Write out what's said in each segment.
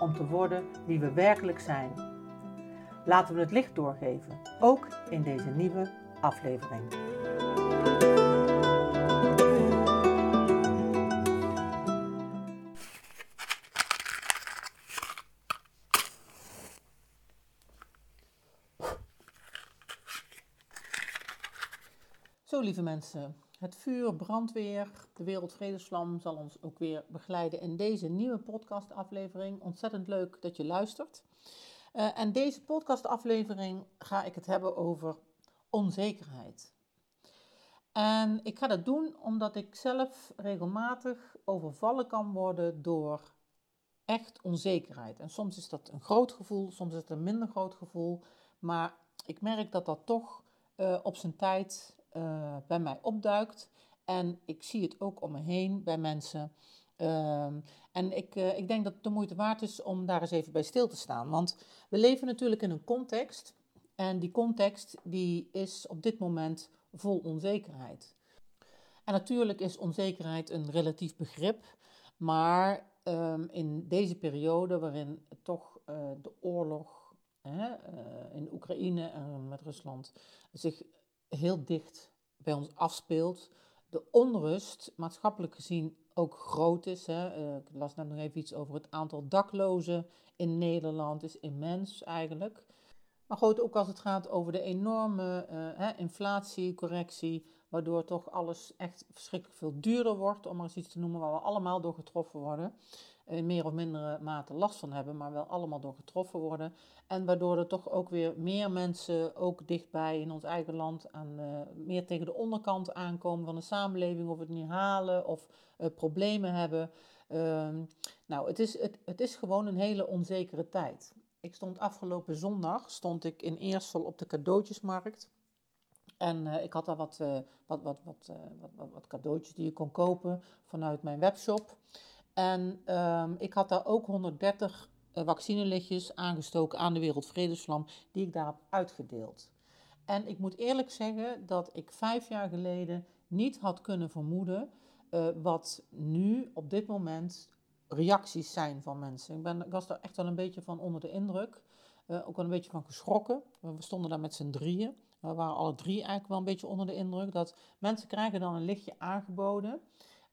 om te worden wie we werkelijk zijn. Laten we het licht doorgeven, ook in deze nieuwe aflevering. Zo, lieve mensen, het vuur, brandweer, de Wereldvredesvlam zal ons ook weer begeleiden in deze nieuwe podcastaflevering. Ontzettend leuk dat je luistert. Uh, en deze podcastaflevering ga ik het hebben over onzekerheid. En ik ga dat doen omdat ik zelf regelmatig overvallen kan worden door echt onzekerheid. En soms is dat een groot gevoel, soms is het een minder groot gevoel. Maar ik merk dat dat toch uh, op zijn tijd uh, bij mij opduikt. En ik zie het ook om me heen bij mensen. Uh, en ik, uh, ik denk dat het de moeite waard is om daar eens even bij stil te staan. Want we leven natuurlijk in een context. En die context die is op dit moment vol onzekerheid. En natuurlijk is onzekerheid een relatief begrip. Maar um, in deze periode waarin toch uh, de oorlog hè, in Oekraïne en met Rusland zich heel dicht bij ons afspeelt. De onrust, maatschappelijk gezien, ook groot is. Hè. Uh, ik las net nog even iets over het aantal daklozen in Nederland, is immens eigenlijk. Maar goed, ook als het gaat over de enorme hè, inflatiecorrectie, waardoor toch alles echt verschrikkelijk veel duurder wordt, om maar eens iets te noemen waar we allemaal door getroffen worden in meer of mindere mate last van hebben, maar wel allemaal door getroffen worden. En waardoor er toch ook weer meer mensen, ook dichtbij in ons eigen land, aan, uh, meer tegen de onderkant aankomen van de samenleving, of het niet halen of uh, problemen hebben. Uh, nou, het is, het, het is gewoon een hele onzekere tijd. Ik stond afgelopen zondag stond ik in Eersel op de cadeautjesmarkt. En ik had daar wat, wat, wat, wat, wat, wat, cadeautjes die je kon kopen vanuit mijn webshop. En um, ik had daar ook 130 uh, vaccinelichtjes aangestoken aan de Wereldvredesvlam, die ik daar heb uitgedeeld. En ik moet eerlijk zeggen dat ik vijf jaar geleden niet had kunnen vermoeden uh, wat nu op dit moment reacties zijn van mensen. Ik, ben, ik was daar echt wel een beetje van onder de indruk. Uh, ook wel een beetje van geschrokken. We stonden daar met z'n drieën. We waren alle drie eigenlijk wel een beetje onder de indruk dat mensen krijgen dan een lichtje aangeboden.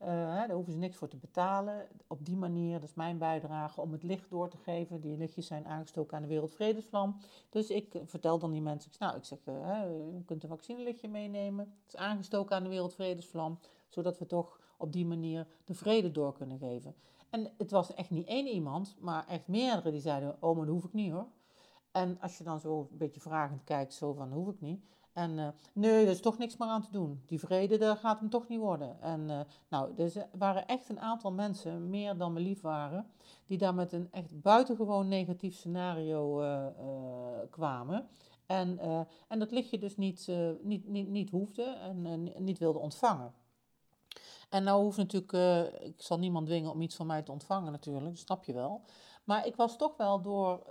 Uh, daar hoeven ze niks voor te betalen. Op die manier, dat is mijn bijdrage om het licht door te geven. Die lichtjes zijn aangestoken aan de Wereldvredesvlam. Dus ik vertel dan die mensen, nou, ik zeg, uh, u kunt een vaccinelichtje meenemen. Het is aangestoken aan de Wereldvredesvlam, zodat we toch op die manier de vrede door kunnen geven. En het was echt niet één iemand, maar echt meerdere die zeiden, oh, maar dat hoef ik niet hoor. En als je dan zo een beetje vragend kijkt, zo van, hoef ik niet. En uh, nee, er is toch niks meer aan te doen. Die vrede, daar gaat hem toch niet worden. En uh, nou, er waren echt een aantal mensen, meer dan me lief waren, die daar met een echt buitengewoon negatief scenario uh, kwamen. En, en dat lichtje dus niet, niet, niet, niet hoefde en niet wilde ontvangen. En nou hoeft natuurlijk, ik zal niemand dwingen om iets van mij te ontvangen natuurlijk, dat snap je wel. Maar ik was toch wel door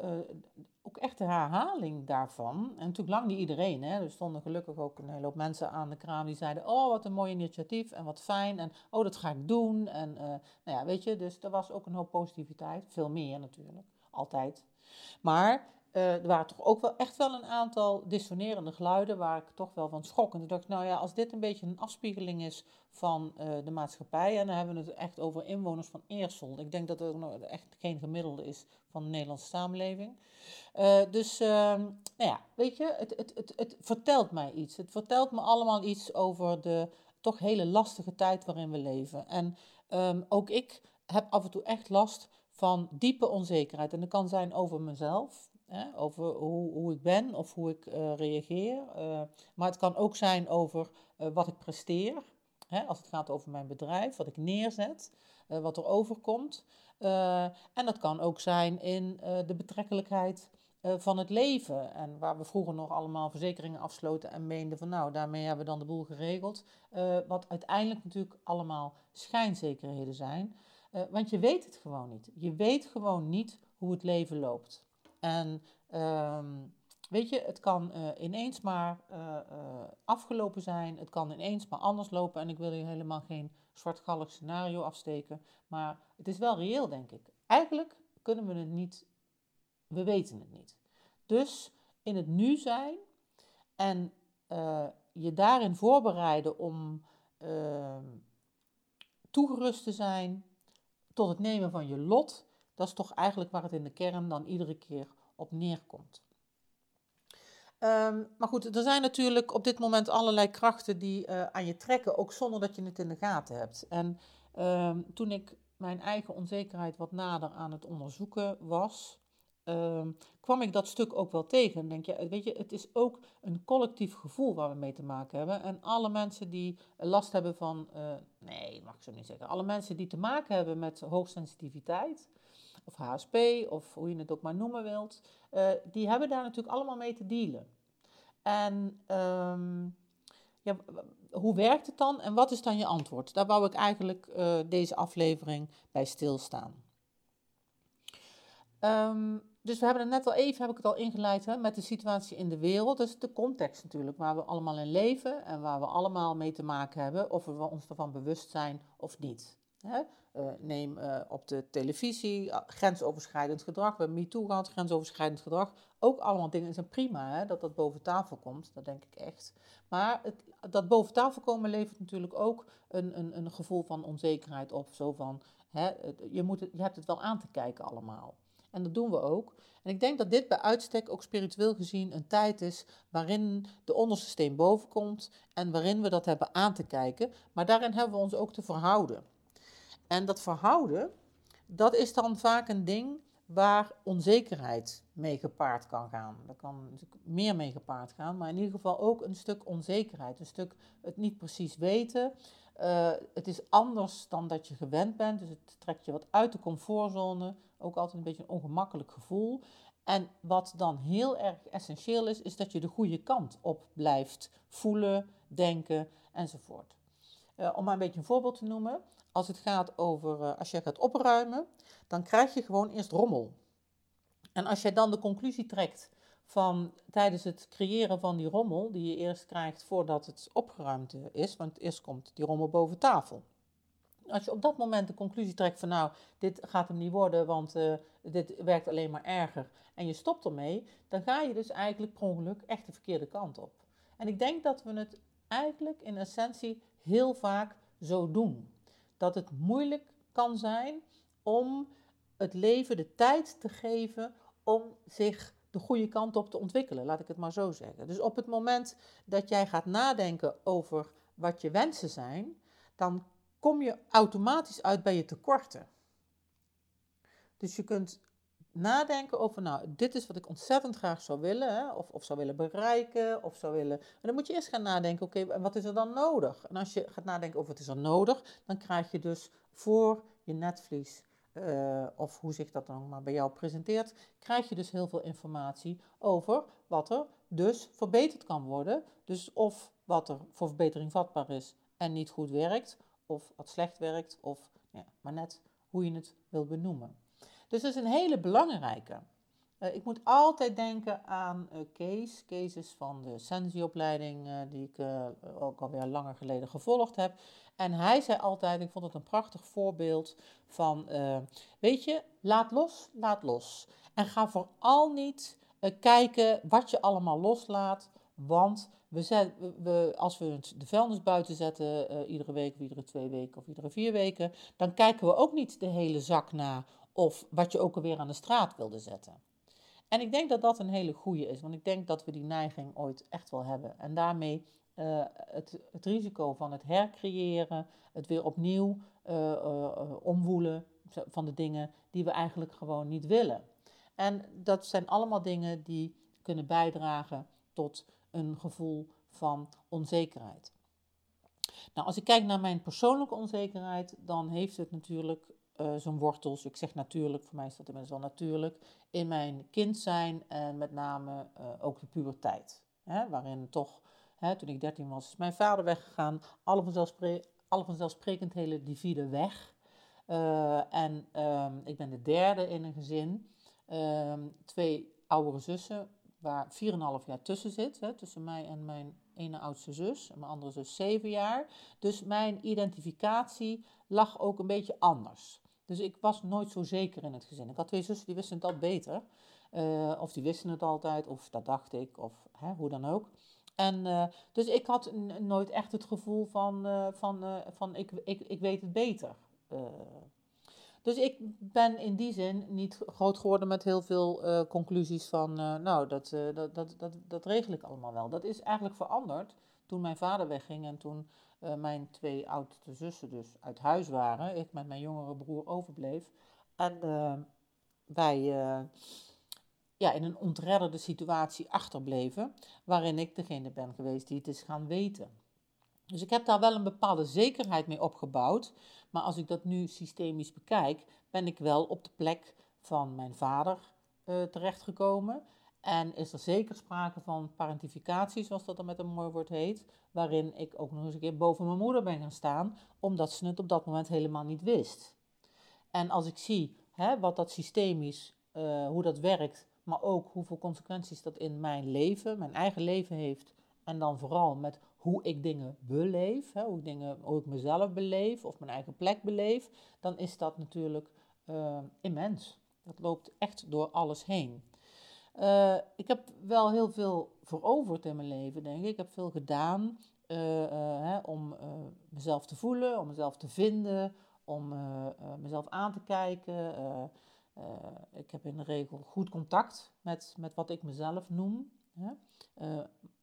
ook echt de herhaling daarvan. En natuurlijk lang niet iedereen. Hè. Er stonden gelukkig ook een hele hoop mensen aan de kraan die zeiden: Oh, wat een mooi initiatief en wat fijn. En oh, dat ga ik doen. En uh, nou ja, weet je, dus er was ook een hoop positiviteit. Veel meer natuurlijk, altijd. Maar uh, er waren toch ook wel echt wel een aantal dissonerende geluiden waar ik toch wel van schrok. En toen dacht ik, nou ja, als dit een beetje een afspiegeling is van uh, de maatschappij, en dan hebben we het echt over inwoners van Eersel. Ik denk dat er echt geen gemiddelde is van de Nederlandse samenleving. Uh, dus, nou ja, weet je, het, het, het, het vertelt mij iets. Het vertelt me allemaal iets over de toch hele lastige tijd waarin we leven. En um, ook ik heb af en toe echt last van diepe onzekerheid. En dat kan zijn over mezelf, Hè, over hoe, hoe ik ben of hoe ik uh, reageer. Uh, maar het kan ook zijn over uh, wat ik presteer. Hè, als het gaat over mijn bedrijf, wat ik neerzet, wat er overkomt. en dat kan ook zijn in de betrekkelijkheid eh, van het leven. En waar we vroeger nog allemaal verzekeringen afsloten en meenden van nou, daarmee hebben we dan de boel geregeld. Wat uiteindelijk natuurlijk allemaal schijnzekerheden zijn. Want je weet het gewoon niet. Je weet gewoon niet hoe het leven loopt. En ehm, weet je, het kan ineens maar afgelopen zijn. Het kan ineens maar anders lopen. En ik wil hier helemaal geen zwartgallig scenario afsteken. Maar het is wel reëel, denk ik. Eigenlijk kunnen we het niet we weten het niet. Dus in het nu zijn en je daarin voorbereiden om uh, toegerust te zijn tot het nemen van je lot, dat is toch eigenlijk waar het in de kern dan iedere keer op neerkomt. Um, maar goed, er zijn natuurlijk op dit moment allerlei krachten die uh, aan je trekken, ook zonder dat je het in de gaten hebt. En um, toen ik mijn eigen onzekerheid wat nader aan het onderzoeken was, Ehm, kwam ik dat stuk ook wel tegen. denk je, weet je, het is ook een collectief gevoel waar we mee te maken hebben. En alle mensen die last hebben van, uh, nee, mag ik zo niet zeggen, alle mensen die te maken hebben met hoogsensitiviteit, of HSP, of hoe je het ook maar noemen wilt, uh, die hebben daar natuurlijk allemaal mee te dealen. En um, ja, hoe werkt het dan en wat is dan je antwoord? Daar wou ik eigenlijk uh, deze aflevering bij stilstaan. Um, dus we hebben het net al even, heb ik het al ingeleid, hè, met de situatie in de wereld. Is de context natuurlijk, waar we allemaal in leven en waar we allemaal mee te maken hebben, of we ons ervan bewust zijn of niet. Hè. Uh, neem uh, op de televisie uh, grensoverschrijdend gedrag. We hebben MeToo gehad, grensoverschrijdend gedrag. Ook allemaal dingen zijn prima hè, dat dat boven tafel komt, dat denk ik echt. Maar het, dat boven tafel komen levert natuurlijk ook een, een, een gevoel van onzekerheid op. Zo van, hè, je, moet je hebt het wel aan te kijken allemaal. En dat doen we ook. En ik denk dat dit bij uitstek ook spiritueel gezien een tijd is waarin de onderste steen boven komt en waarin we dat hebben aan te kijken. Maar daarin hebben we ons ook te verhouden. En dat verhouden, dat is dan vaak een ding waar onzekerheid mee gepaard kan gaan. Daar kan meer mee gepaard gaan, maar in ieder geval ook een stuk onzekerheid. Een stuk het niet precies weten. Uh, het is anders dan dat je gewend bent, dus het trekt je wat uit de comfortzone. Ook altijd een beetje een ongemakkelijk gevoel. En wat dan heel erg essentieel is, is dat je de goede kant op blijft voelen, denken enzovoort. Uh, om maar een beetje een voorbeeld te noemen. Als het gaat over, uh, als je gaat opruimen, dan krijg je gewoon eerst rommel. En als jij dan de conclusie trekt van tijdens het creëren van die rommel, die je eerst krijgt voordat het opgeruimd is, want eerst komt die rommel boven tafel. Als je op dat moment de conclusie trekt van nou, dit gaat hem niet worden, want uh, dit werkt alleen maar erger en je stopt ermee, dan ga je dus eigenlijk per ongeluk echt de verkeerde kant op. En ik denk dat we het eigenlijk in essentie heel vaak zo doen. Dat het moeilijk kan zijn om het leven de tijd te geven om zich de goede kant op te ontwikkelen, laat ik het maar zo zeggen. Dus op het moment dat jij gaat nadenken over wat je wensen zijn, dan kom je automatisch uit bij je tekorten. Dus je kunt nadenken over, nou, dit is wat ik ontzettend graag zou willen, hè, of, of zou willen bereiken, of zou willen. En dan moet je eerst gaan nadenken, oké, wat is er dan nodig? En als je gaat nadenken over wat is er nodig, dan krijg je dus voor je netvlies, uh, of hoe zich dat dan maar bij jou presenteert, krijg je dus heel veel informatie over wat er dus verbeterd kan worden. Dus of wat er voor verbetering vatbaar is en niet goed werkt, of wat slecht werkt, of ja, maar net hoe je het wil benoemen. Dus dat is een hele belangrijke. Uh, ik moet altijd denken aan uh, Kees. Kees is van de Sensi-opleiding uh, die ik ook alweer langer geleden gevolgd heb. En hij zei altijd, ik vond het een prachtig voorbeeld van, weet je, laat los, laat los. En ga vooral niet kijken wat je allemaal loslaat, want we zet, we, als we de vuilnis buiten zetten, iedere week of iedere twee weken of iedere vier weken, dan kijken we ook niet de hele zak na of wat je ook alweer aan de straat wilde zetten. En ik denk dat dat een hele goede is, want ik denk dat we die neiging ooit echt wel hebben. En daarmee uh, het, het, risico van het hercreëren, het weer opnieuw uh, omwoelen van de dingen die we eigenlijk gewoon niet willen. En dat zijn allemaal dingen die kunnen bijdragen tot een gevoel van onzekerheid. Nou, als ik kijk naar mijn persoonlijke onzekerheid, dan heeft het natuurlijk zo'n wortels, ik zeg natuurlijk, voor mij is dat inmiddels wel natuurlijk, in mijn kind zijn en met name ook de puberteit. Hè, waarin toch, hè, toen ik 13 was, is mijn vader weggegaan, alle, vanzelfspre alle vanzelfsprekendheden die vielen weg. en ehm, ik ben de derde in een gezin. Ehm, twee oudere zussen, waar 4,5 jaar tussen zit, hè, tussen mij en mijn ene oudste zus, en mijn andere zus 7 jaar. Dus mijn identificatie lag ook een beetje anders. Dus ik was nooit zo zeker in het gezin. Ik had twee zussen die wisten het al beter. Uh, of die wisten het altijd, of dat dacht ik, of hè, hoe dan ook. En uh, dus ik had nooit echt het gevoel van, uh, van, van ik, ik, ik weet het beter. Dus ik ben in die zin niet groot geworden met heel veel conclusies van, nou, dat, dat, dat, dat, dat regel ik allemaal wel. Dat is eigenlijk veranderd toen mijn vader wegging en toen mijn twee oudste zussen dus uit huis waren. Ik met mijn jongere broer overbleef. En wij ja, in een ontredderde situatie achterbleven, waarin ik degene ben geweest die het is gaan weten. Dus ik heb daar wel een bepaalde zekerheid mee opgebouwd. Maar als ik dat nu systemisch bekijk, ben ik wel op de plek van mijn vader uh, terechtgekomen. En is er zeker sprake van parentificatie, zoals dat dan met een mooi woord heet, waarin ik ook nog eens een keer boven mijn moeder ben gaan staan, omdat ze het op dat moment helemaal niet wist. En als ik zie hè, wat dat systemisch, uh, hoe dat werkt, maar ook hoeveel consequenties dat in mijn leven, mijn eigen leven heeft, en dan vooral met hoe ik dingen beleef, hè, hoe, ik dingen, hoe ik mezelf beleef of mijn eigen plek beleef, dan is dat natuurlijk uh, immens. Dat loopt echt door alles heen. Uh, ik heb wel heel veel veroverd in mijn leven, denk ik. Ik heb veel gedaan uh, hè, om mezelf te voelen, om mezelf te vinden, om mezelf aan te kijken. ik heb in de regel goed contact met, met wat ik mezelf noem. Hè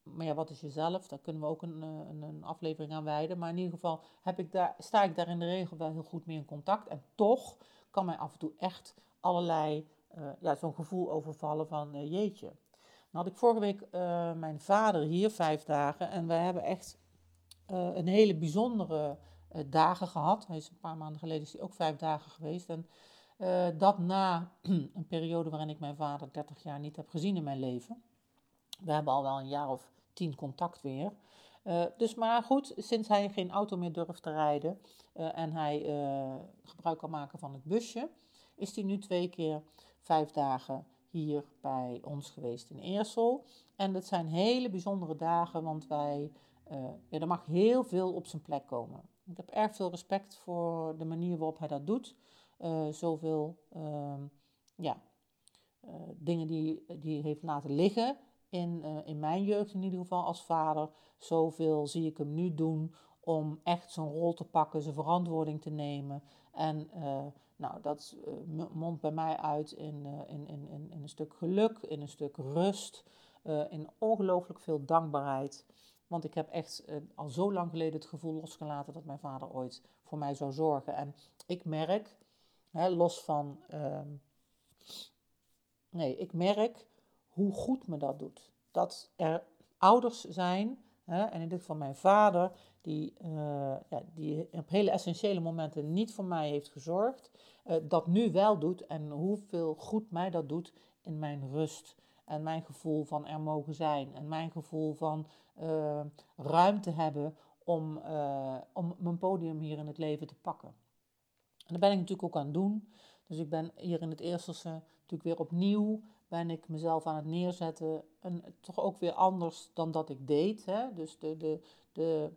maar ja, wat is jezelf? Daar kunnen we ook een, eh, een, een, aflevering aan wijden. Maar in ieder geval heb ik daar, sta ik daar in de regel wel heel goed mee in contact. En toch kan mij af en toe echt allerlei, ja, zo'n gevoel overvallen van uh, jeetje. Dan had ik vorige week uh, mijn vader hier, vijf dagen. En wij hebben echt een hele bijzondere dagen gehad. Hij is een paar maanden geleden is hij ook vijf dagen geweest. En dat na een periode waarin ik mijn vader 30 jaar niet heb gezien in mijn leven. We hebben al wel een jaar of tien contact weer. Dus maar goed, sinds hij geen auto meer durft te rijden en hij gebruik kan maken van het busje, is hij nu twee keer vijf dagen hier bij ons geweest in Eersel. En dat zijn hele bijzondere dagen, want wij, ja, er mag heel veel op zijn plek komen. Ik heb erg veel respect voor de manier waarop hij dat doet. zoveel ehm, ja, dingen die hij heeft laten liggen in, in mijn jeugd in ieder geval als vader. Zoveel zie ik hem nu doen om echt zijn rol te pakken, zijn verantwoording te nemen. En nou, dat uh, mondt bij mij uit in, in, in, in, een stuk geluk, in een stuk rust, in ongelooflijk veel dankbaarheid. Want ik heb echt al zo lang geleden het gevoel losgelaten dat mijn vader ooit voor mij zou zorgen. En ik merk, hè, los van. Ehm, nee, ik merk hoe goed me dat doet. Dat er ouders zijn, hè, en in dit geval mijn vader, die, ja, die op hele essentiële momenten niet voor mij heeft gezorgd, uh, dat nu wel doet en hoeveel goed mij dat doet in mijn rust en mijn gevoel van er mogen zijn en mijn gevoel van uh, ruimte hebben om, om mijn podium hier in het leven te pakken. En dat ben ik natuurlijk ook aan het doen. Dus ik ben hier in het eerste natuurlijk weer opnieuw ben ik mezelf aan het neerzetten. En toch ook weer anders dan dat ik deed. Hè? Dus de, de, de,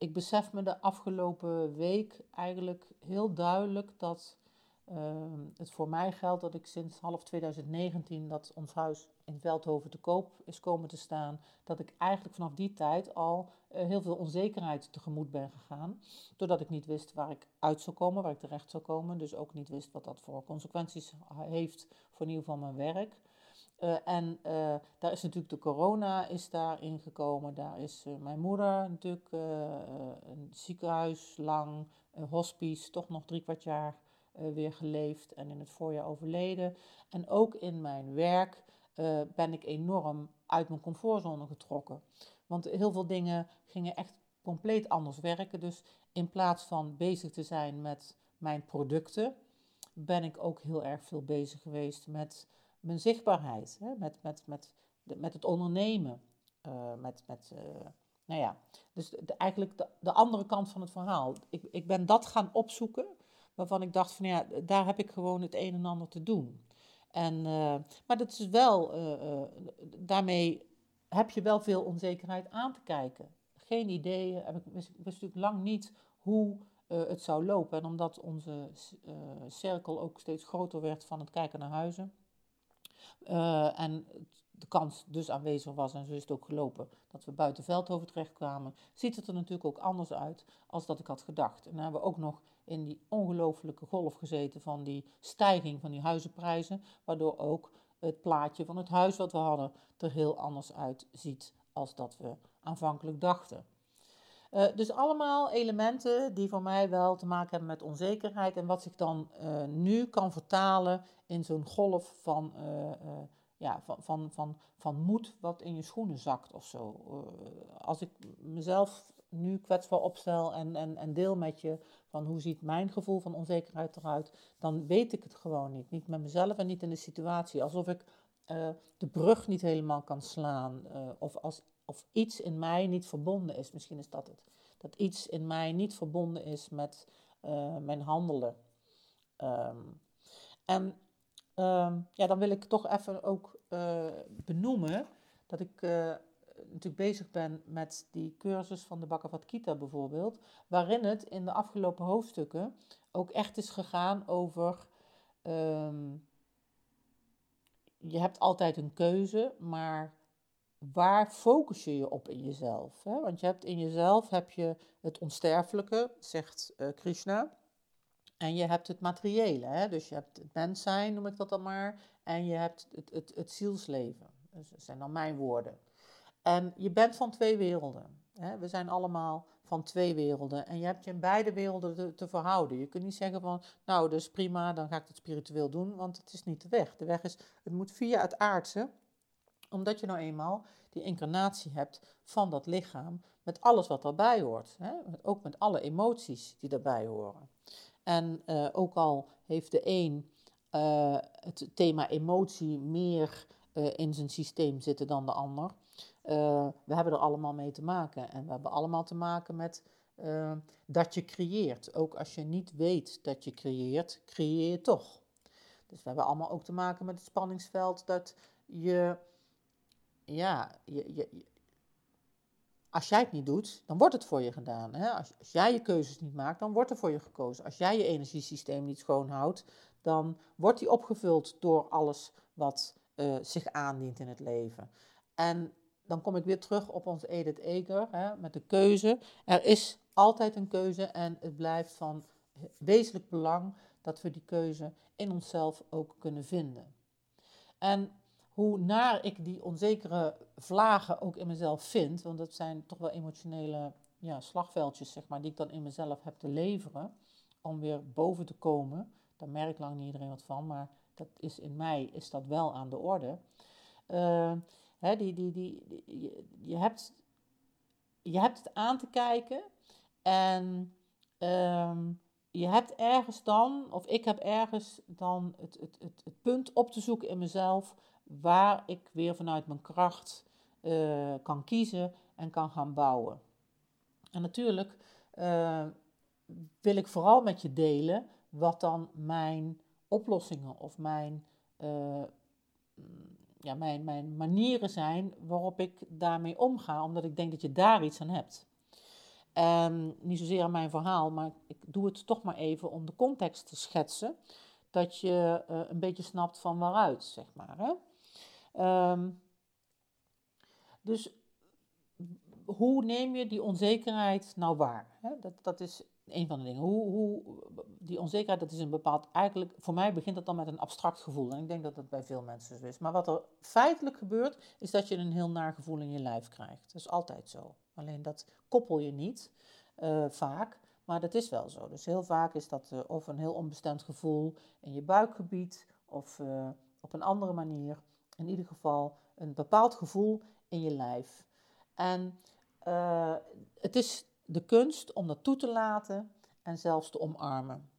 ik besef me de afgelopen week eigenlijk heel duidelijk dat uh, het voor mij geldt dat ik sinds half 2019 dat ons huis in Veldhoven te koop is komen te staan, dat ik eigenlijk vanaf die tijd al uh, heel veel onzekerheid tegemoet ben gegaan. Doordat ik niet wist waar ik uit zou komen, waar ik terecht zou komen. Dus ook niet wist wat dat voor consequenties heeft voor in ieder geval mijn werk. Uh, en uh, daar is natuurlijk de corona is daarin gekomen. Daar is uh, mijn moeder natuurlijk een ziekenhuis lang, een hospice, toch nog drie kwart jaar weer geleefd en in het voorjaar overleden. En ook in mijn werk ben ik enorm uit mijn comfortzone getrokken. Want heel veel dingen gingen echt compleet anders werken. Dus in plaats van bezig te zijn met mijn producten ben ik ook heel erg veel bezig geweest met mijn zichtbaarheid, hè? Met, met, met, met het ondernemen. Uh, met, met uh, nou ja, dus eigenlijk de, de, andere kant van het verhaal. Ik, ik ben dat gaan opzoeken, waarvan ik dacht van ja, daar heb ik gewoon het een en ander te doen. En, uh, maar dat is wel, daarmee heb je wel veel onzekerheid aan te kijken. Geen idee, ik wist, wist natuurlijk lang niet hoe het zou lopen. En omdat onze cirkel ook steeds groter werd van het kijken naar huizen, uh, en de kans dus aanwezig was, en zo is het ook gelopen, dat we buiten Veldhoven terechtkwamen, ziet het er natuurlijk ook anders uit als dat ik had gedacht. En dan hebben we ook nog in die ongelofelijke golf gezeten van die stijging van die huizenprijzen, waardoor ook het plaatje van het huis wat we hadden er heel anders uitziet als dat we aanvankelijk dachten. Uh, dus allemaal elementen die voor mij wel te maken hebben met onzekerheid en wat zich dan uh, nu kan vertalen in zo'n golf van, uh, ja, van, van, van, van moed wat in je schoenen zakt of zo. als ik mezelf nu kwetsbaar opstel en, en, en deel met je van hoe ziet mijn gevoel van onzekerheid eruit, dan weet ik het gewoon niet. Niet met mezelf en niet in de situatie. Alsof ik de brug niet helemaal kan slaan. of als of iets in mij niet verbonden is. Misschien is dat het. Dat iets in mij niet verbonden is met uh, mijn handelen. Um, en um, ja, dan wil ik toch even ook uh, benoemen dat ik uh, natuurlijk bezig ben met die cursus van de Bhagavad Gita bijvoorbeeld, waarin het in de afgelopen hoofdstukken ook echt is gegaan over. Um, je hebt altijd een keuze, maar waar focus je je op in jezelf? Hè? Want je hebt in jezelf heb je het onsterfelijke, zegt uh, Krishna. En je hebt het materiële, hè? dus je hebt het mens zijn, noem ik dat dan maar. En je hebt het, het, het zielsleven. Dus dat zijn dan mijn woorden. En je bent van twee werelden. Hè? We zijn allemaal van twee werelden. En je hebt je in beide werelden te, te, verhouden. Je kunt niet zeggen van, nou, dus prima, dan ga ik het spiritueel doen, want het is niet de weg. De weg is, het moet via het aardse omdat je nou eenmaal die incarnatie hebt van dat lichaam met alles wat daarbij hoort. Hè? Ook met alle emoties die daarbij horen. En uh, ook al heeft de een uh, het thema emotie meer uh, in zijn systeem zitten dan de ander. we hebben er allemaal mee te maken. En we hebben allemaal te maken met dat je creëert. Ook als je niet weet dat je creëert, creëer je toch. Dus we hebben allemaal ook te maken met het spanningsveld dat je ja, je, je, als jij het niet doet, dan wordt het voor je gedaan. Hè? Als, als, jij je keuzes niet maakt, dan wordt er voor je gekozen. Als jij je energiesysteem niet schoonhoudt, dan wordt die opgevuld door alles wat uh, zich aandient in het leven. En dan kom ik weer terug op ons Edith Eger hè, met de keuze. Er is altijd een keuze en het blijft van wezenlijk belang dat we die keuze in onszelf ook kunnen vinden. En hoe naar ik die onzekere vlagen ook in mezelf vind, want dat zijn toch wel emotionele ja, slagveldjes, zeg maar, die ik dan in mezelf heb te leveren, om weer boven te komen. Daar merkt lang niet iedereen wat van, maar dat is in mij is dat wel aan de orde. Uh, hè, die, die, die, je, hebt, je hebt het aan te kijken en uh, je hebt ergens dan, of ik heb ergens dan het, het, het punt op te zoeken in mezelf waar ik weer vanuit mijn kracht uh, kan kiezen en kan gaan bouwen. En natuurlijk uh, wil ik vooral met je delen wat dan mijn oplossingen of mijn, uh, ja, mijn, mijn manieren zijn waarop ik daarmee omga, omdat ik denk dat je daar iets aan hebt. Niet zozeer aan mijn verhaal, maar ik doe het toch maar even om de context te schetsen, dat je een beetje snapt van waaruit, zeg maar. Hè? Um, dus hoe neem je die onzekerheid nou waar? Dat, dat is een van de dingen. Hoe, hoe, die onzekerheid, dat is een bepaald, eigenlijk, voor mij begint dat dan met een abstract gevoel. En ik denk dat dat bij veel mensen zo is. Maar wat er feitelijk gebeurt, is dat je een heel naar gevoel in je lijf krijgt. Dat is altijd zo. Alleen dat koppel je niet uh, vaak, maar dat is wel zo. Dus heel vaak is dat uh, of een heel onbestemd gevoel in je buikgebied, of uh, op een andere manier in ieder geval een bepaald gevoel in je lijf. En uh, het is de kunst om dat toe te laten en zelfs te omarmen.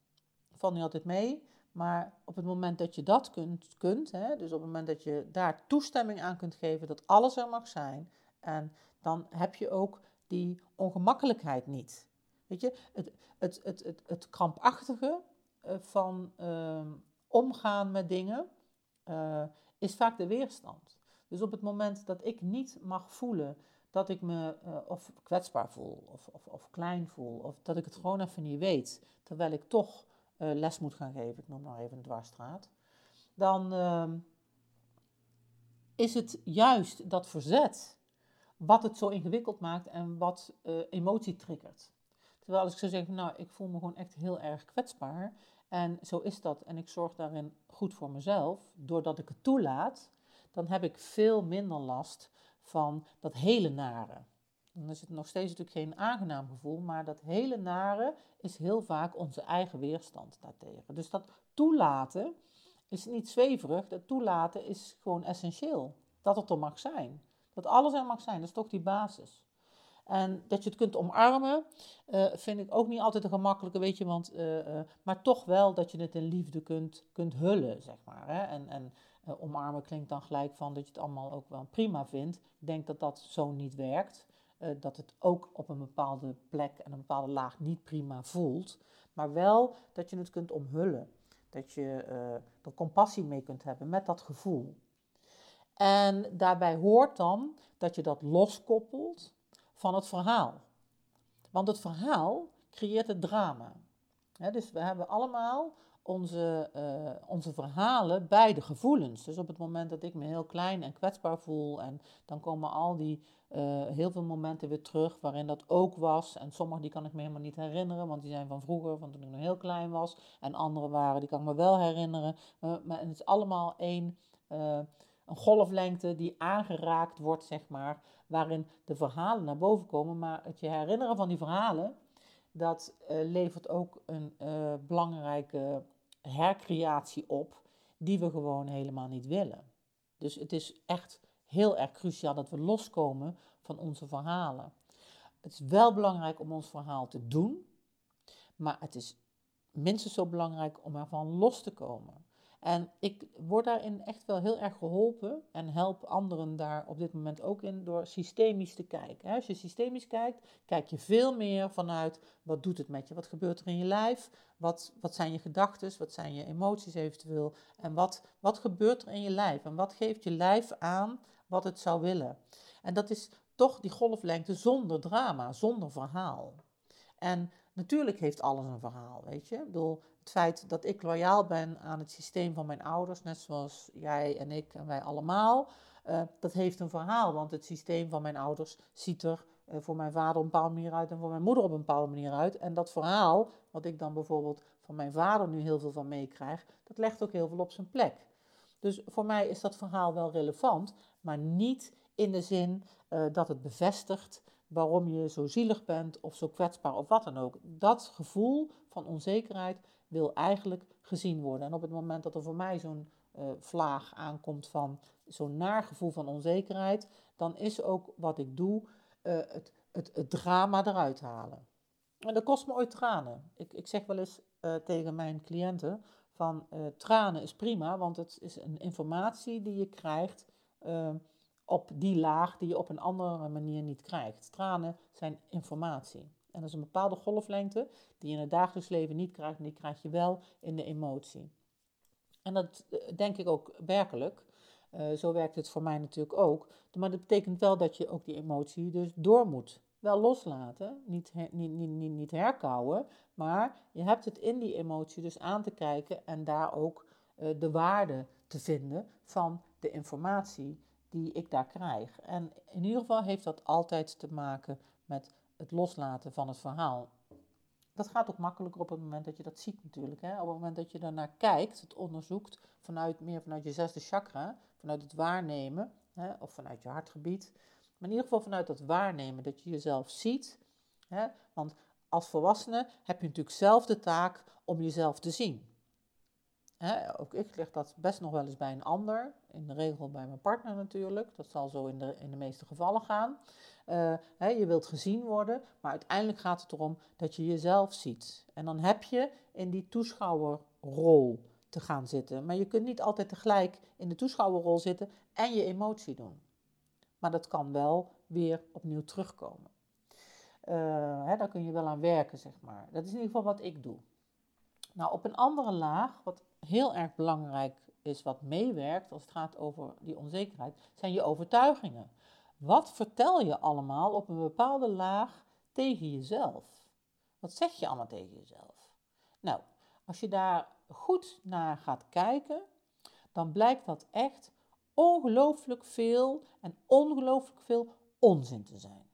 valt niet altijd mee. Maar op het moment dat je dat kunt, kunt hè, dus op het moment dat je daar toestemming aan kunt geven dat alles er mag zijn, en dan heb je ook die ongemakkelijkheid niet. Weet je, het, het, het, het, het krampachtige uh, van uh, omgaan met dingen uh, is vaak de weerstand. Dus op het moment dat ik niet mag voelen dat ik me uh, of kwetsbaar voel of, of, of, klein voel, of dat ik het gewoon even niet weet, terwijl ik toch uh, les moet gaan geven, ik noem maar even een dwarsstraat, dan uh, is het juist dat verzet wat het zo ingewikkeld maakt en wat uh, emotie triggert. Terwijl als ik zou zeggen, nou, ik voel me gewoon echt heel erg kwetsbaar en zo is dat en ik zorg daarin goed voor mezelf, doordat ik het toelaat, dan heb ik veel minder last van dat hele nare. Dan is het nog steeds natuurlijk geen aangenaam gevoel, maar dat hele nare is heel vaak onze eigen weerstand daartegen. Dus dat toelaten is niet zweverig, dat toelaten is gewoon essentieel. Dat het er mag zijn. Dat alles er mag zijn, dat is toch die basis. En dat je het kunt omarmen, uh, vind ik ook niet altijd een gemakkelijke, weet je, want, uh, uh, maar toch wel dat je het in liefde kunt, kunt hullen, zeg maar. Hè? En, en omarmen klinkt dan gelijk van dat je het allemaal ook wel prima vindt. Ik denk dat dat zo niet werkt. dat het ook op een bepaalde plek en een bepaalde laag niet prima voelt. Maar wel dat je het kunt omhullen. Dat je er compassie mee kunt hebben met dat gevoel. En daarbij hoort dan dat je dat loskoppelt van het verhaal. Want het verhaal creëert het drama. dus we hebben allemaal onze, uh, onze verhalen bij de gevoelens. Dus op het moment dat ik me heel klein en kwetsbaar voel, en dan komen al die uh, heel veel momenten weer terug waarin dat ook was. En sommige die kan ik me helemaal niet herinneren, want die zijn van vroeger, van toen ik nog heel klein was. En andere waren, die kan ik me wel herinneren. Uh, maar het is allemaal één een golflengte die aangeraakt wordt, zeg maar, waarin de verhalen naar boven komen. Maar het je herinneren van die verhalen, dat uh, levert ook een uh, belangrijke hercreatie op, die we gewoon helemaal niet willen. Dus het is echt heel erg cruciaal dat we loskomen van onze verhalen. Het is wel belangrijk om ons verhaal te doen, maar het is minstens zo belangrijk om ervan los te komen. En ik word daarin echt wel heel erg geholpen en help anderen daar op dit moment ook in door systemisch te kijken. Als je systemisch kijkt, kijk je veel meer vanuit wat doet het met je, wat gebeurt er in je lijf, wat, wat zijn je gedachten, wat zijn je emoties eventueel en wat, wat gebeurt er in je lijf en wat geeft je lijf aan wat het zou willen. En dat is toch die golflengte zonder drama, zonder verhaal. En natuurlijk heeft alles een verhaal, weet je. Ik bedoel, het feit dat ik loyaal ben aan het systeem van mijn ouders, net zoals jij en ik en wij allemaal, uh, dat heeft een verhaal. Want het systeem van mijn ouders ziet er uh, voor mijn vader op een bepaalde manier uit en voor mijn moeder op een bepaalde manier uit. En dat verhaal, wat ik dan bijvoorbeeld van mijn vader nu heel veel van meekrijg, dat legt ook heel veel op zijn plek. Dus voor mij is dat verhaal wel relevant, maar niet in de zin uh, dat het bevestigt waarom je zo zielig bent of zo kwetsbaar of wat dan ook. Dat gevoel van onzekerheid wil eigenlijk gezien worden. En op het moment dat er voor mij zo'n uh, vlaag aankomt van zo'n naar gevoel van onzekerheid, dan is ook wat ik doe uh, het, het, drama eruit halen. En dat kost me ooit tranen. Ik, ik zeg wel eens uh, tegen mijn cliënten van tranen is prima, want het is een informatie die je krijgt op die laag die je op een andere manier niet krijgt. Tranen zijn informatie. En dat is een bepaalde golflengte die je in het dagelijks leven niet krijgt, die krijg je wel in de emotie. En dat eh, denk ik ook werkelijk. Uh, zo werkt het voor mij natuurlijk ook. Maar dat betekent wel dat je ook die emotie dus door moet. Wel loslaten, niet, her, niet, niet, niet, herkauwen, maar je hebt het in die emotie dus aan te kijken en daar ook uh, de waarde te vinden van de informatie die ik daar krijg. En in ieder geval heeft dat altijd te maken met het loslaten van het verhaal. Dat gaat ook makkelijker op het moment dat je dat ziet natuurlijk. Hè? Op het moment dat je daarnaar kijkt, het onderzoekt, vanuit, meer vanuit je zesde chakra, vanuit het waarnemen, hè? of vanuit je hartgebied. Maar in ieder geval vanuit dat waarnemen, dat je jezelf ziet. Hè? Want als volwassene heb je natuurlijk zelf de taak om jezelf te zien. Ook ik leg dat best nog wel eens bij een ander. In de regel bij mijn partner natuurlijk. Dat zal zo in de, in de meeste gevallen gaan. Hè, je wilt gezien worden, maar uiteindelijk gaat het erom dat je jezelf ziet. En dan heb je in die toeschouwerrol te gaan zitten. Maar je kunt niet altijd tegelijk in de toeschouwerrol zitten en je emotie doen. Maar dat kan wel weer opnieuw terugkomen. Hè, daar kun je wel aan werken, zeg maar. Dat is in ieder geval wat ik doe. Nou, op een andere laag, wat heel erg belangrijk is, wat meewerkt als het gaat over die onzekerheid, zijn je overtuigingen. Wat vertel je allemaal op een bepaalde laag tegen jezelf? Wat zeg je allemaal tegen jezelf? Nou, als je daar goed naar gaat kijken, dan blijkt dat echt ongelooflijk veel en ongelooflijk veel onzin te zijn.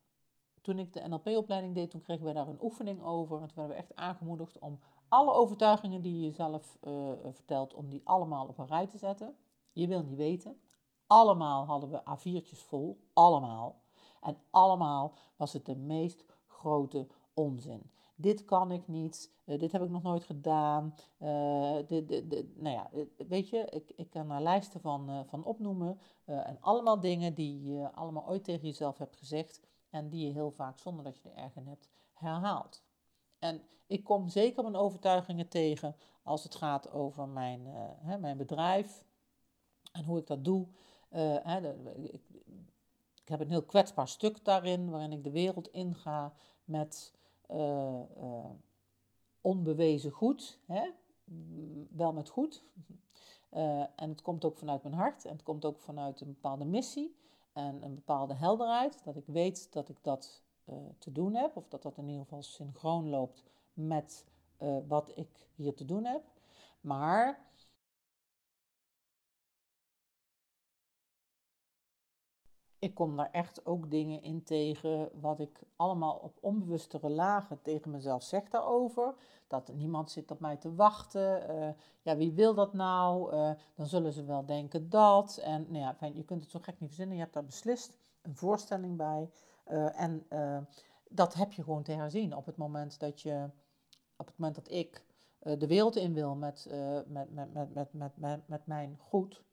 Toen ik de NLP-opleiding deed, toen kregen we daar een oefening over. En toen werden we echt aangemoedigd om alle overtuigingen die je jezelf uh, vertelt, om die allemaal op een rij te zetten. Je wil niet weten. Allemaal hadden we A4'tjes vol, allemaal. En allemaal was het de meest grote onzin. Dit kan ik niet, uh, dit heb ik nog nooit gedaan. Nou ja, weet je, ik, ik kan er lijsten van, van opnoemen. en allemaal dingen die je allemaal ooit tegen jezelf hebt gezegd. En die je heel vaak, zonder dat je er hebt, herhaalt. En ik kom zeker mijn overtuigingen tegen als het gaat over mijn, uh, hè, mijn bedrijf en hoe ik dat doe. Uh, hè, ik, ik, heb een heel kwetsbaar stuk daarin, waarin ik de wereld inga met uh, onbewezen goed, hè? wel met goed. en het komt ook vanuit mijn hart en het komt ook vanuit een bepaalde missie en een bepaalde helderheid, dat ik weet dat ik dat uh, te doen heb, of dat dat in ieder geval synchroon loopt met uh, wat ik hier te doen heb. Maar ik kom daar echt ook dingen in tegen wat ik allemaal op onbewustere lagen tegen mezelf zeg daarover. Dat niemand zit op mij te wachten. Uh, ja, wie wil dat nou? Dan zullen ze wel denken dat. En nou ja, je kunt het zo gek niet verzinnen. Je hebt daar beslist een voorstelling bij. Uh, en dat heb je gewoon te herzien op het moment dat je, op het moment dat ik de wereld in wil met, met, met, met, met, met, met, met mijn goed.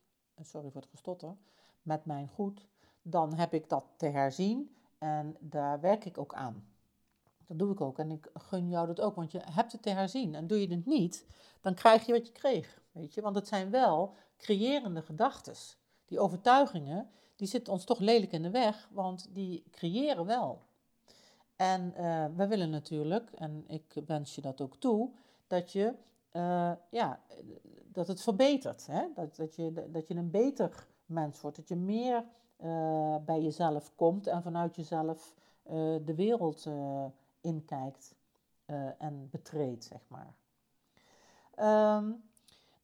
Sorry voor het gestotter. Met mijn goed dan heb ik dat te herzien en daar werk ik ook aan. Dat doe ik ook en ik gun jou dat ook, want je hebt het te herzien. En doe je het niet, dan krijg je wat je kreeg, weet je. Want het zijn wel creërende gedachten. Die overtuigingen, die zitten ons toch lelijk in de weg, want die creëren wel. En uh, we willen natuurlijk, en ik wens je dat ook toe, dat je, uh, ja, dat het verbetert. Hè? Dat, dat, je, dat je een beter mens wordt, dat je meer uh, bij jezelf komt en vanuit jezelf de wereld inkijkt en betreedt, zeg maar. Um,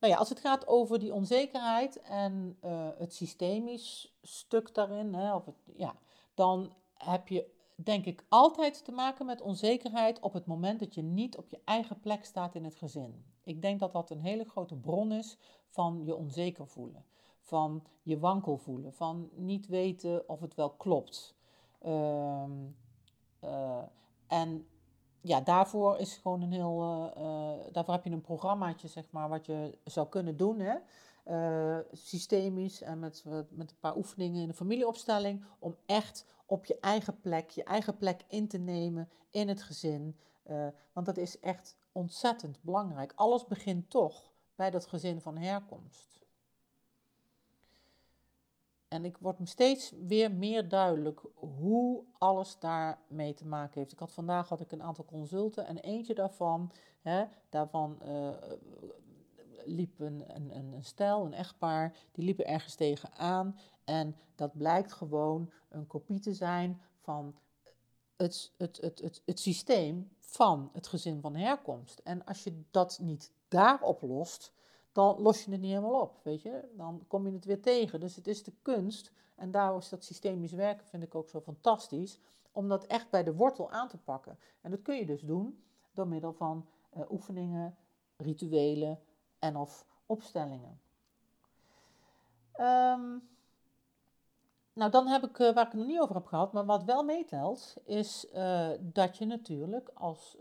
nou ja, als het gaat over die onzekerheid en het systemisch stuk daarin, hè, of het, ja, dan heb je denk ik altijd te maken met onzekerheid op het moment dat je niet op je eigen plek staat in het gezin. Ik denk dat dat een hele grote bron is van je onzeker voelen van je wankel voelen, van niet weten of het wel klopt. Um, uh, en ja, daarvoor is gewoon een heel, uh, daarvoor heb je een programmaatje, zeg maar, wat je zou kunnen doen, hè? Uh, systemisch en met, met een paar oefeningen in de familieopstelling, om echt op je eigen plek, je eigen plek in te nemen in het gezin. want dat is echt ontzettend belangrijk. Alles begint toch bij dat gezin van herkomst. En ik word steeds weer meer duidelijk hoe alles daarmee te maken heeft. Ik had vandaag had ik een aantal consulten en eentje daarvan, hè, daarvan uh, liep een, een, een stel, een echtpaar, die liepen ergens tegenaan. En dat blijkt gewoon een kopie te zijn van het, het, het, het, het systeem van het gezin van herkomst. En als je dat niet daar oplost, dan los je het niet helemaal op, weet je. Dan kom je het weer tegen. Dus het is de kunst, en daar is dat systemisch werken, vind ik ook zo fantastisch, om dat echt bij de wortel aan te pakken. En dat kun je dus doen door middel van uh, oefeningen, rituelen en of opstellingen. Um, nou, dan heb ik, uh, waar ik het nog niet over heb gehad, maar wat wel meetelt, is uh, dat je natuurlijk als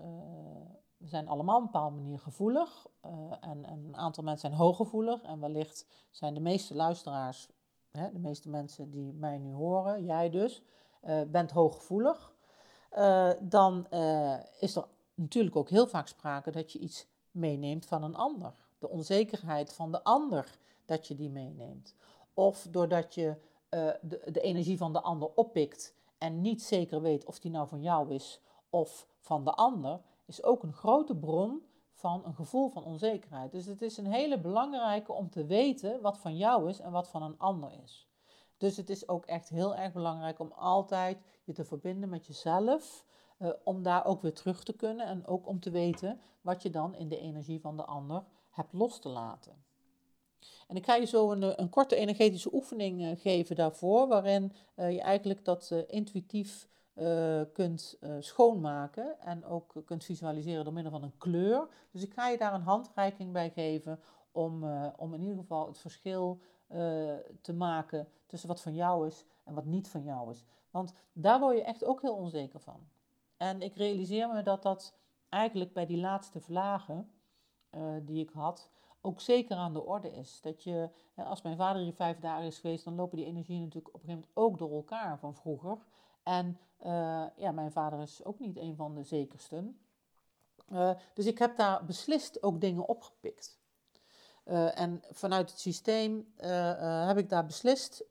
we zijn allemaal op een bepaalde manier gevoelig. Uh, en, en, een aantal mensen zijn hooggevoelig. En wellicht zijn de meeste luisteraars, hè, de meeste mensen die mij nu horen, jij dus, uh, bent hooggevoelig, uh, dan is er natuurlijk ook heel vaak sprake dat je iets meeneemt van een ander. De onzekerheid van de ander, dat je die meeneemt. Of doordat je de energie van de ander oppikt en niet zeker weet of die nou van jou is of van de ander, is ook een grote bron van een gevoel van onzekerheid. Dus het is een hele belangrijke om te weten wat van jou is en wat van een ander is. Dus het is ook echt heel erg belangrijk om altijd je te verbinden met jezelf, uh, om daar ook weer terug te kunnen en ook om te weten wat je dan in de energie van de ander hebt los te laten. En ik ga je zo een, een korte energetische oefening uh, geven daarvoor, waarin uh, je eigenlijk dat intuïtief uh, kunt uh, schoonmaken en ook kunt visualiseren door middel van een kleur. Dus ik ga je daar een handreiking bij geven om, uh, om in ieder geval het verschil te maken tussen wat van jou is en wat niet van jou is. Want daar word je echt ook heel onzeker van. En ik realiseer me dat dat eigenlijk bij die laatste vlagen die ik had, ook zeker aan de orde is. Dat je, als mijn vader hier vijf dagen is geweest, dan lopen die energieën natuurlijk op een gegeven moment ook door elkaar van vroeger. En uh, ja, mijn vader is ook niet een van de zekersten. Uh, dus ik heb daar beslist ook dingen opgepikt. Uh, en vanuit het systeem heb ik daar beslist,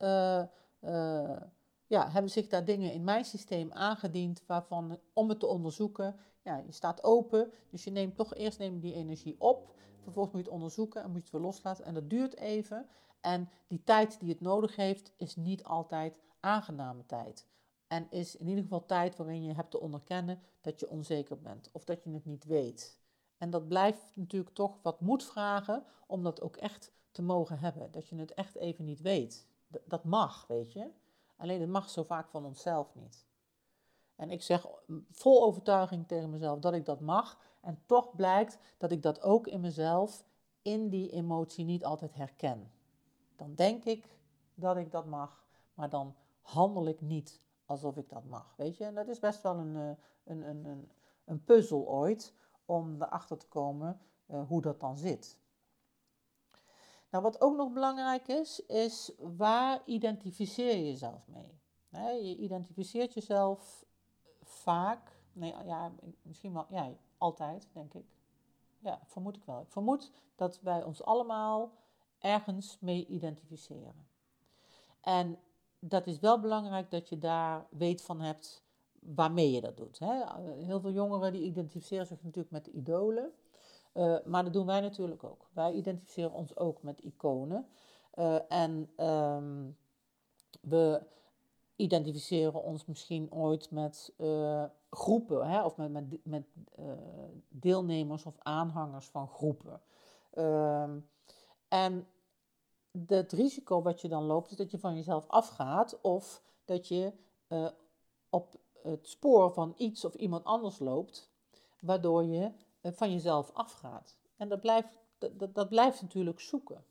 ja, hebben zich daar dingen in mijn systeem aangediend waarvan, om het te onderzoeken, ja, je staat open, dus je neemt toch eerst neem die energie op, vervolgens moet je het onderzoeken en moet je het weer loslaten en dat duurt even. En die tijd die het nodig heeft, is niet altijd aangename tijd. En is in ieder geval tijd waarin je hebt te onderkennen dat je onzeker bent of dat je het niet weet. En dat blijft natuurlijk toch wat moed vragen om dat ook echt te mogen hebben. Dat je het echt even niet weet. dat mag, weet je. Alleen het mag zo vaak van onszelf niet. En ik zeg vol overtuiging tegen mezelf dat ik dat mag. En toch blijkt dat ik dat ook in mezelf, in die emotie, niet altijd herken. Dan denk ik dat ik dat mag, maar dan handel ik niet alsof ik dat mag, weet je. En dat is best wel een, eh, een, een, een, een puzzel ooit om erachter te komen uh, hoe dat dan zit. Nou, wat ook nog belangrijk is, is waar identificeer je jezelf mee? je identificeert jezelf vaak, nee, ja, misschien wel, ja, altijd, denk ik. Ja, vermoed ik wel. Ik vermoed dat wij ons allemaal ergens mee identificeren. En dat is wel belangrijk dat je daar weet van hebt waarmee je dat doet. Hè? Heel veel jongeren die identificeren zich natuurlijk met idolen. Uh, maar dat doen wij natuurlijk ook. Wij identificeren ons ook met iconen. Uh, en um, we identificeren ons misschien ooit met groepen, hè? of met, met, met deelnemers of aanhangers van groepen. Ehm, en het risico wat je dan loopt, is dat je van jezelf afgaat of dat je uh, op het spoor van iets of iemand anders loopt, waardoor je uh, van jezelf afgaat. En dat blijft, dat, dat blijft natuurlijk zoeken.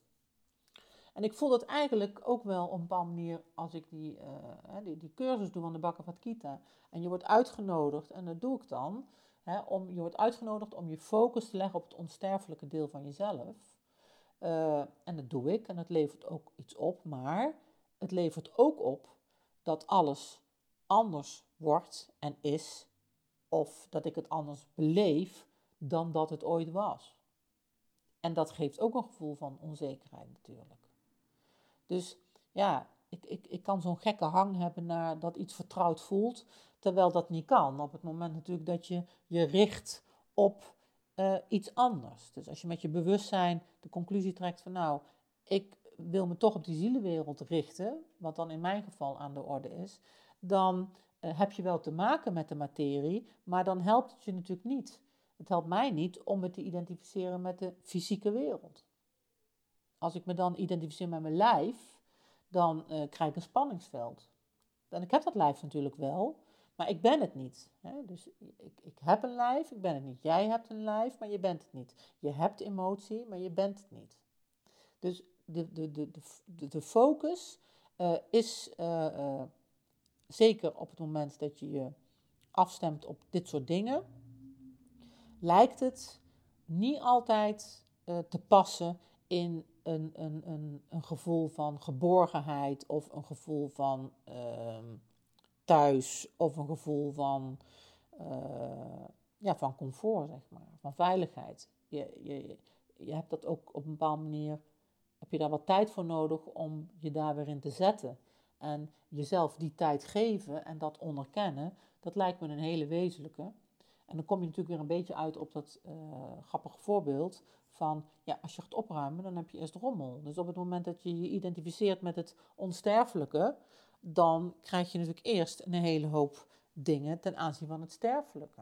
En ik voel dat eigenlijk ook wel op een bepaalde manier als ik die, uh, die, die, cursus doe van de Bakker van Kita. En je wordt uitgenodigd, en dat doe ik dan, hè, om, je wordt uitgenodigd om je focus te leggen op het onsterfelijke deel van jezelf. Uh, en dat doe ik en het levert ook iets op, maar het levert ook op dat alles anders wordt en is, of dat ik het anders beleef dan dat het ooit was. En dat geeft ook een gevoel van onzekerheid natuurlijk. Dus ja, ik, ik, ik kan zo'n gekke hang hebben naar dat iets vertrouwd voelt, terwijl dat niet kan. Op het moment natuurlijk dat je je richt op uh, iets anders. Dus als je met je bewustzijn de conclusie trekt van nou, ik wil me toch op die zielenwereld richten, wat dan in mijn geval aan de orde is, dan uh, heb je wel te maken met de materie, maar dan helpt het je natuurlijk niet. Het helpt mij niet om me te identificeren met de fysieke wereld. Als ik me dan identificeer met mijn lijf, dan uh, krijg ik een spanningsveld. En ik heb dat lijf natuurlijk wel, maar ik ben het niet. Hè? Dus ik, ik heb een lijf, ik ben het niet. Jij hebt een lijf, maar je bent het niet. Je hebt emotie, maar je bent het niet. Dus de, de, de, de, de focus uh, is uh, uh, zeker op het moment dat je je afstemt op dit soort dingen, lijkt het niet altijd te passen in een, een, een, een gevoel van geborgenheid of een gevoel van. Uh, thuis of een gevoel van, uh, ja, van comfort, zeg maar, van veiligheid. Je, je, je hebt dat ook op een bepaalde manier, heb je daar wat tijd voor nodig om je daar weer in te zetten. En jezelf die tijd geven en dat onderkennen, dat lijkt me een hele wezenlijke. En dan kom je natuurlijk weer een beetje uit op dat uh, grappige voorbeeld van, ja, als je gaat opruimen, dan heb je eerst rommel. Dus op het moment dat je je identificeert met het onsterfelijke, dan krijg je natuurlijk eerst een hele hoop dingen ten aanzien van het sterfelijke.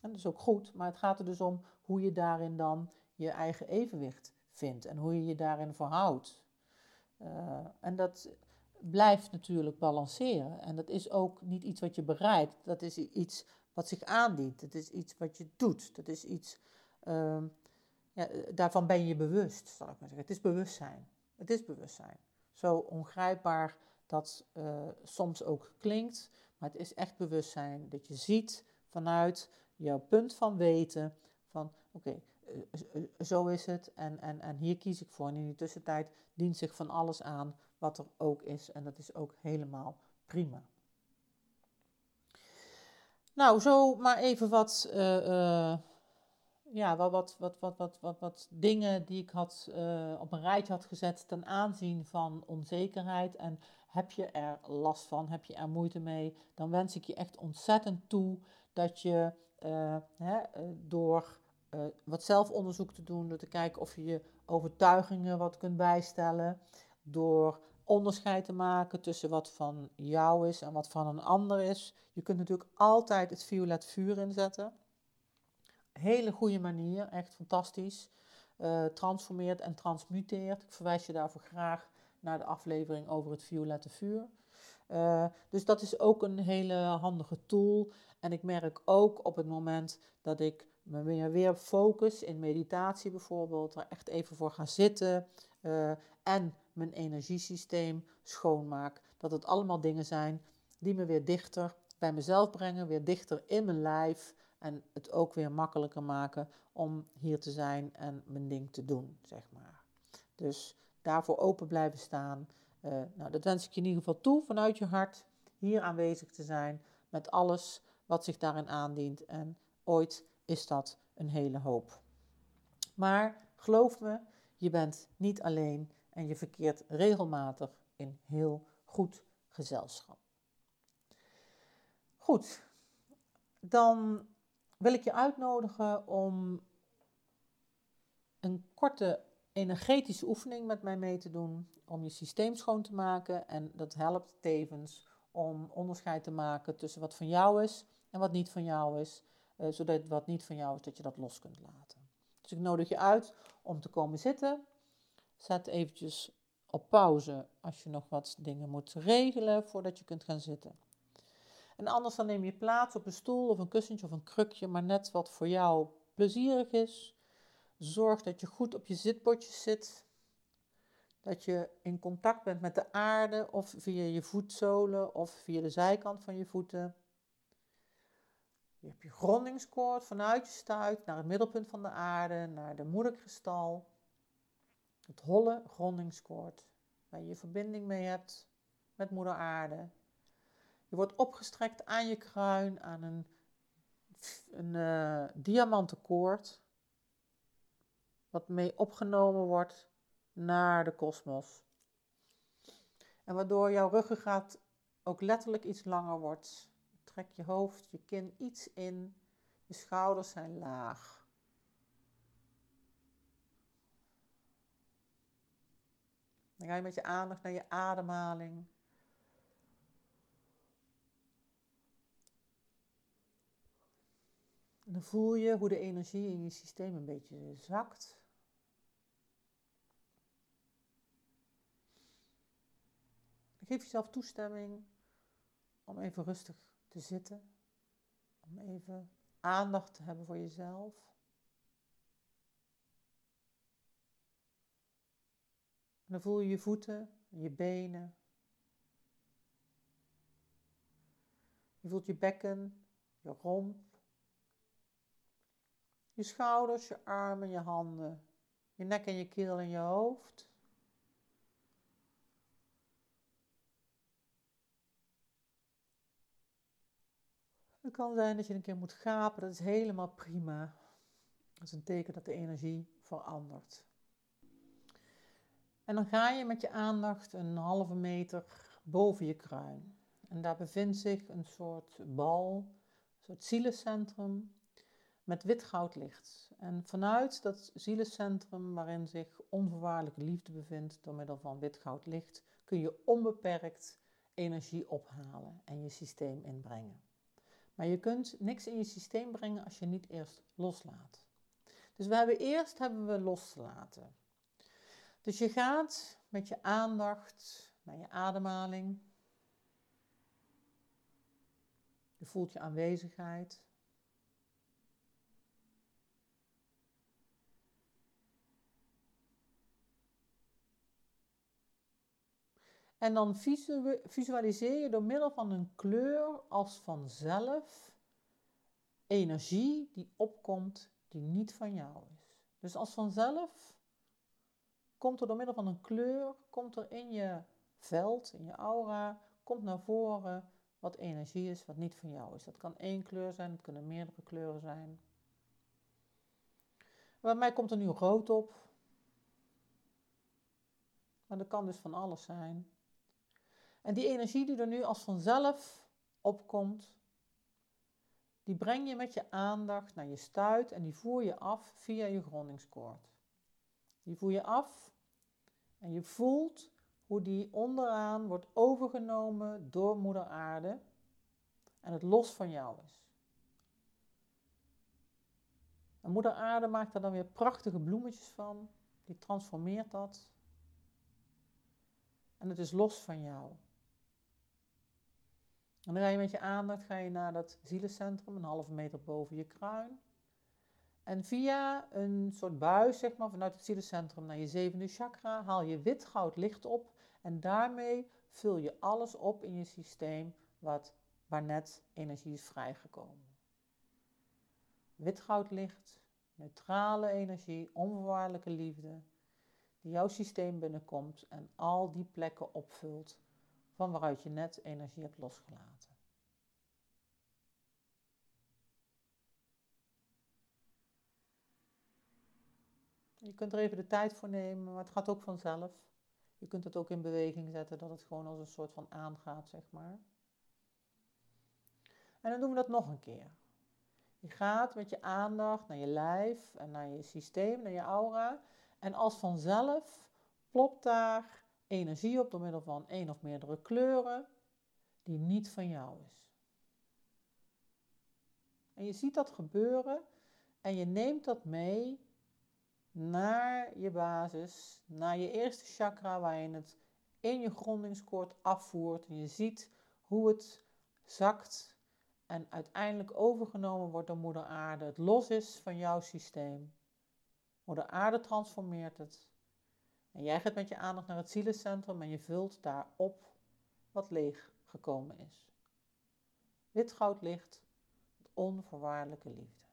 En dat is ook goed, maar het gaat er dus om hoe je daarin dan je eigen evenwicht vindt en hoe je je daarin verhoudt. Uh, en dat blijft natuurlijk balanceren. En dat is ook niet iets wat je bereikt, dat is iets wat zich aandient. Het is iets wat je doet. Dat is iets, uh, ja, daarvan ben je bewust, zal ik maar zeggen. Het is bewustzijn. Het is bewustzijn. Zo ongrijpbaar dat uh, soms ook klinkt, maar het is echt bewustzijn dat je ziet vanuit jouw punt van weten van oké, uh, uh, zo is het en, en, en hier kies ik voor. En in die tussentijd dient zich van alles aan wat er ook is en dat is ook helemaal prima. Nou, zo maar even wat, ja, wat, wat, wat, wat, wat, wat, wat dingen die ik had, op een rijtje had gezet ten aanzien van onzekerheid. En heb je er last van, heb je er moeite mee, dan wens ik je echt ontzettend toe dat je uh, hè, door wat zelfonderzoek te doen, door te kijken of je je overtuigingen wat kunt bijstellen, door onderscheid te maken tussen wat van jou is en wat van een ander is. Je kunt natuurlijk altijd het violet vuur inzetten. Hele goede manier, echt fantastisch. Transformeert en transmuteert. Ik verwijs je daarvoor graag naar de aflevering over het violette vuur. Uh, dus dat is ook een hele handige tool. En ik merk ook op het moment dat ik me weer, weer focus in meditatie bijvoorbeeld, er echt even voor ga zitten uh, en mijn energiesysteem schoonmaak. Dat het allemaal dingen zijn die me weer dichter bij mezelf brengen, weer dichter in mijn lijf en het ook weer makkelijker maken om hier te zijn en mijn ding te doen, zeg maar. Dus daarvoor open blijven staan. Uh, nou, dat wens ik je in ieder geval toe vanuit je hart, hier aanwezig te zijn met alles wat zich daarin aandient. En ooit is dat een hele hoop. Maar geloof me, je bent niet alleen en je verkeert regelmatig in heel goed gezelschap. Goed, dan wil ik je uitnodigen om een korte energetische oefening met mij mee te doen om je systeem schoon te maken en dat helpt tevens om onderscheid te maken tussen wat van jou is en wat niet van jou is, uh, zodat wat niet van jou is, dat je dat los kunt laten. Dus ik nodig je uit om te komen zitten Zet eventjes op pauze als je nog wat dingen moet regelen voordat je kunt gaan zitten. En anders dan neem je plaats op een stoel of een kussentje of een krukje, maar net wat voor jou plezierig is. Zorg dat je goed op je zitbordjes zit. Dat je in contact bent met de aarde of via je voetzolen of via de zijkant van je voeten. Je hebt je grondingskoord vanuit je stuit naar het middelpunt van de aarde, naar de moederkristal. Het holle grondingskoord, waar je verbinding mee hebt met moeder aarde. Je wordt opgestrekt aan je kruin, aan een, een koord, wat mee opgenomen wordt naar de kosmos. En waardoor jouw ruggengraat ook letterlijk iets langer wordt. Trek je hoofd, je kin iets in, je schouders zijn laag. Dan ga je met je aandacht naar je ademhaling. En dan voel je hoe de energie in je systeem een beetje zakt. Geef jezelf toestemming om even rustig te zitten. Om even aandacht te hebben voor jezelf. dan voel je je voeten, je benen. Je voelt je bekken, je romp, je schouders, je armen, je handen, je nek en je keel en je hoofd. Het kan zijn dat je een keer moet gapen, dat is helemaal prima. Dat is een teken dat de energie verandert. En dan ga je met je aandacht een halve meter boven je kruin. En daar bevindt zich een soort bal, een soort zielencentrum met wit goud licht. En vanuit dat zielencentrum waarin zich onvoorwaardelijke liefde bevindt door middel van wit goud licht, kun je onbeperkt energie ophalen en je systeem inbrengen. Maar je kunt niks in je systeem brengen als je niet eerst loslaat. Dus we hebben eerst hebben we los te laten. Dus je gaat met je aandacht naar je ademhaling. Je voelt je aanwezigheid. En dan visualiseer je door middel van een kleur als vanzelf energie die opkomt die niet van jou is. Dus als vanzelf komt er door middel van een kleur, komt er in je veld, in je aura, komt naar voren wat energie is wat niet van jou is. Dat kan één kleur zijn, het kunnen meerdere kleuren zijn. Bij mij komt er nu rood op. Maar dat kan dus van alles zijn. En die energie die er nu als vanzelf opkomt, die breng je met je aandacht naar je stuit en die voer je af via je grondingskoord. Die voer je af en je voelt hoe die onderaan wordt overgenomen door Moeder Aarde en het los van jou is. En Moeder Aarde maakt daar dan weer prachtige bloemetjes van, die transformeert dat. En het is los van jou. En dan ga je met je aandacht ga je naar dat zielencentrum, een halve meter boven je kruin. En via een soort buis, zeg maar, vanuit het zielencentrum naar je zevende chakra, haal je wit goud licht op. En daarmee vul je alles op in je systeem wat, waar net energie is vrijgekomen. Wit goud licht, neutrale energie, onvoorwaardelijke liefde, die jouw systeem binnenkomt en al die plekken opvult van waaruit je net energie hebt losgelaten. Je kunt er even de tijd voor nemen, maar het gaat ook vanzelf. Je kunt het ook in beweging zetten, dat het gewoon als een soort van aangaat, zeg maar. En dan doen we dat nog een keer. Je gaat met je aandacht naar je lijf en naar je systeem, naar je aura. En als vanzelf plopt daar energie op door middel van één of meerdere kleuren die niet van jou is. En je ziet dat gebeuren en je neemt dat mee naar je basis, naar je eerste chakra waar je het in je grondingskoord afvoert en je ziet hoe het zakt en uiteindelijk overgenomen wordt door Moeder Aarde. Het los is van jouw systeem. Moeder Aarde transformeert het en jij gaat met je aandacht naar het zielencentrum en je vult daarop wat leeg gekomen is. Wit goud licht, onvoorwaardelijke liefde.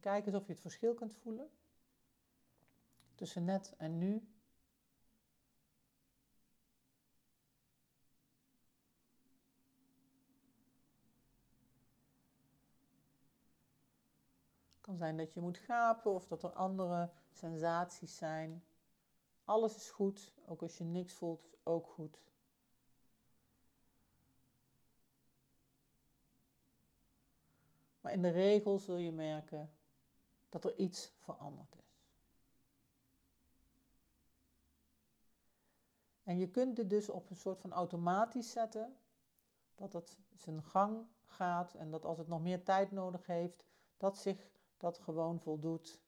Kijk eens of je het verschil kunt voelen tussen net en nu. kan zijn dat je moet gapen of dat er andere sensaties zijn. Alles is goed, ook als je niks voelt, is ook goed. Maar in de regel zul je merken dat er iets veranderd is. En je kunt dit dus op een soort van automatisch zetten, dat het zijn gang gaat en dat als het nog meer tijd nodig heeft, dat zich dat gewoon voldoet.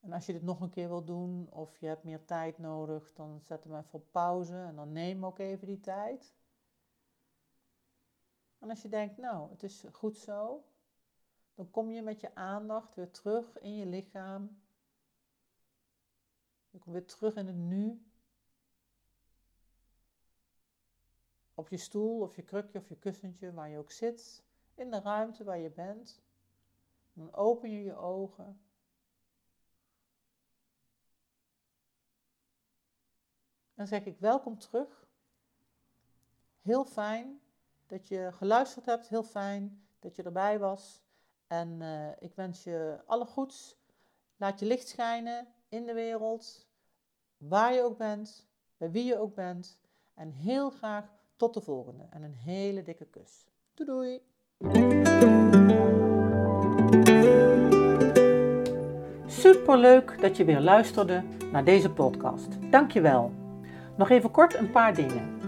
En als je dit nog een keer wil doen of je hebt meer tijd nodig, dan zet hem even op pauze en dan neem ook even die tijd. En als je denkt, nou, het is goed zo, dan kom je met je aandacht weer terug in je lichaam. Je komt weer terug in het nu. Op je stoel of je krukje of je kussentje, waar je ook zit, in de ruimte waar je bent. Dan open je je ogen. Dan zeg ik welkom terug. Heel fijn dat je geluisterd hebt. Heel fijn dat je erbij was. En uh, ik wens je alle goeds. Laat je licht schijnen in de wereld. Waar je ook bent. Bij wie je ook bent. En heel graag tot de volgende. En een hele dikke kus. Doei doei. Superleuk dat je weer luisterde naar deze podcast. Dankjewel. Nog even kort een paar dingen.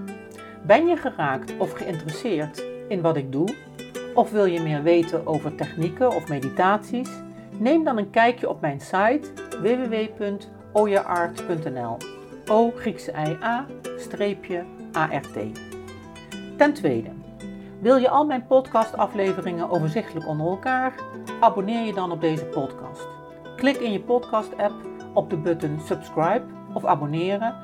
Ben je geraakt of geïnteresseerd in wat ik doe? Of wil je meer weten over technieken of meditaties? Neem dan een kijkje op mijn site www.oyaart.nl. O Griekse I A streepje ART. Ten tweede, wil je al mijn podcastafleveringen overzichtelijk onder elkaar? Abonneer je dan op deze podcast. Klik in je podcast-app op de button subscribe of abonneren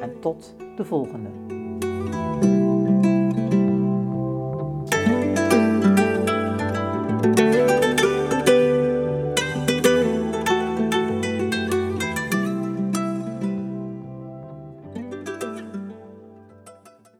en tot de volgende.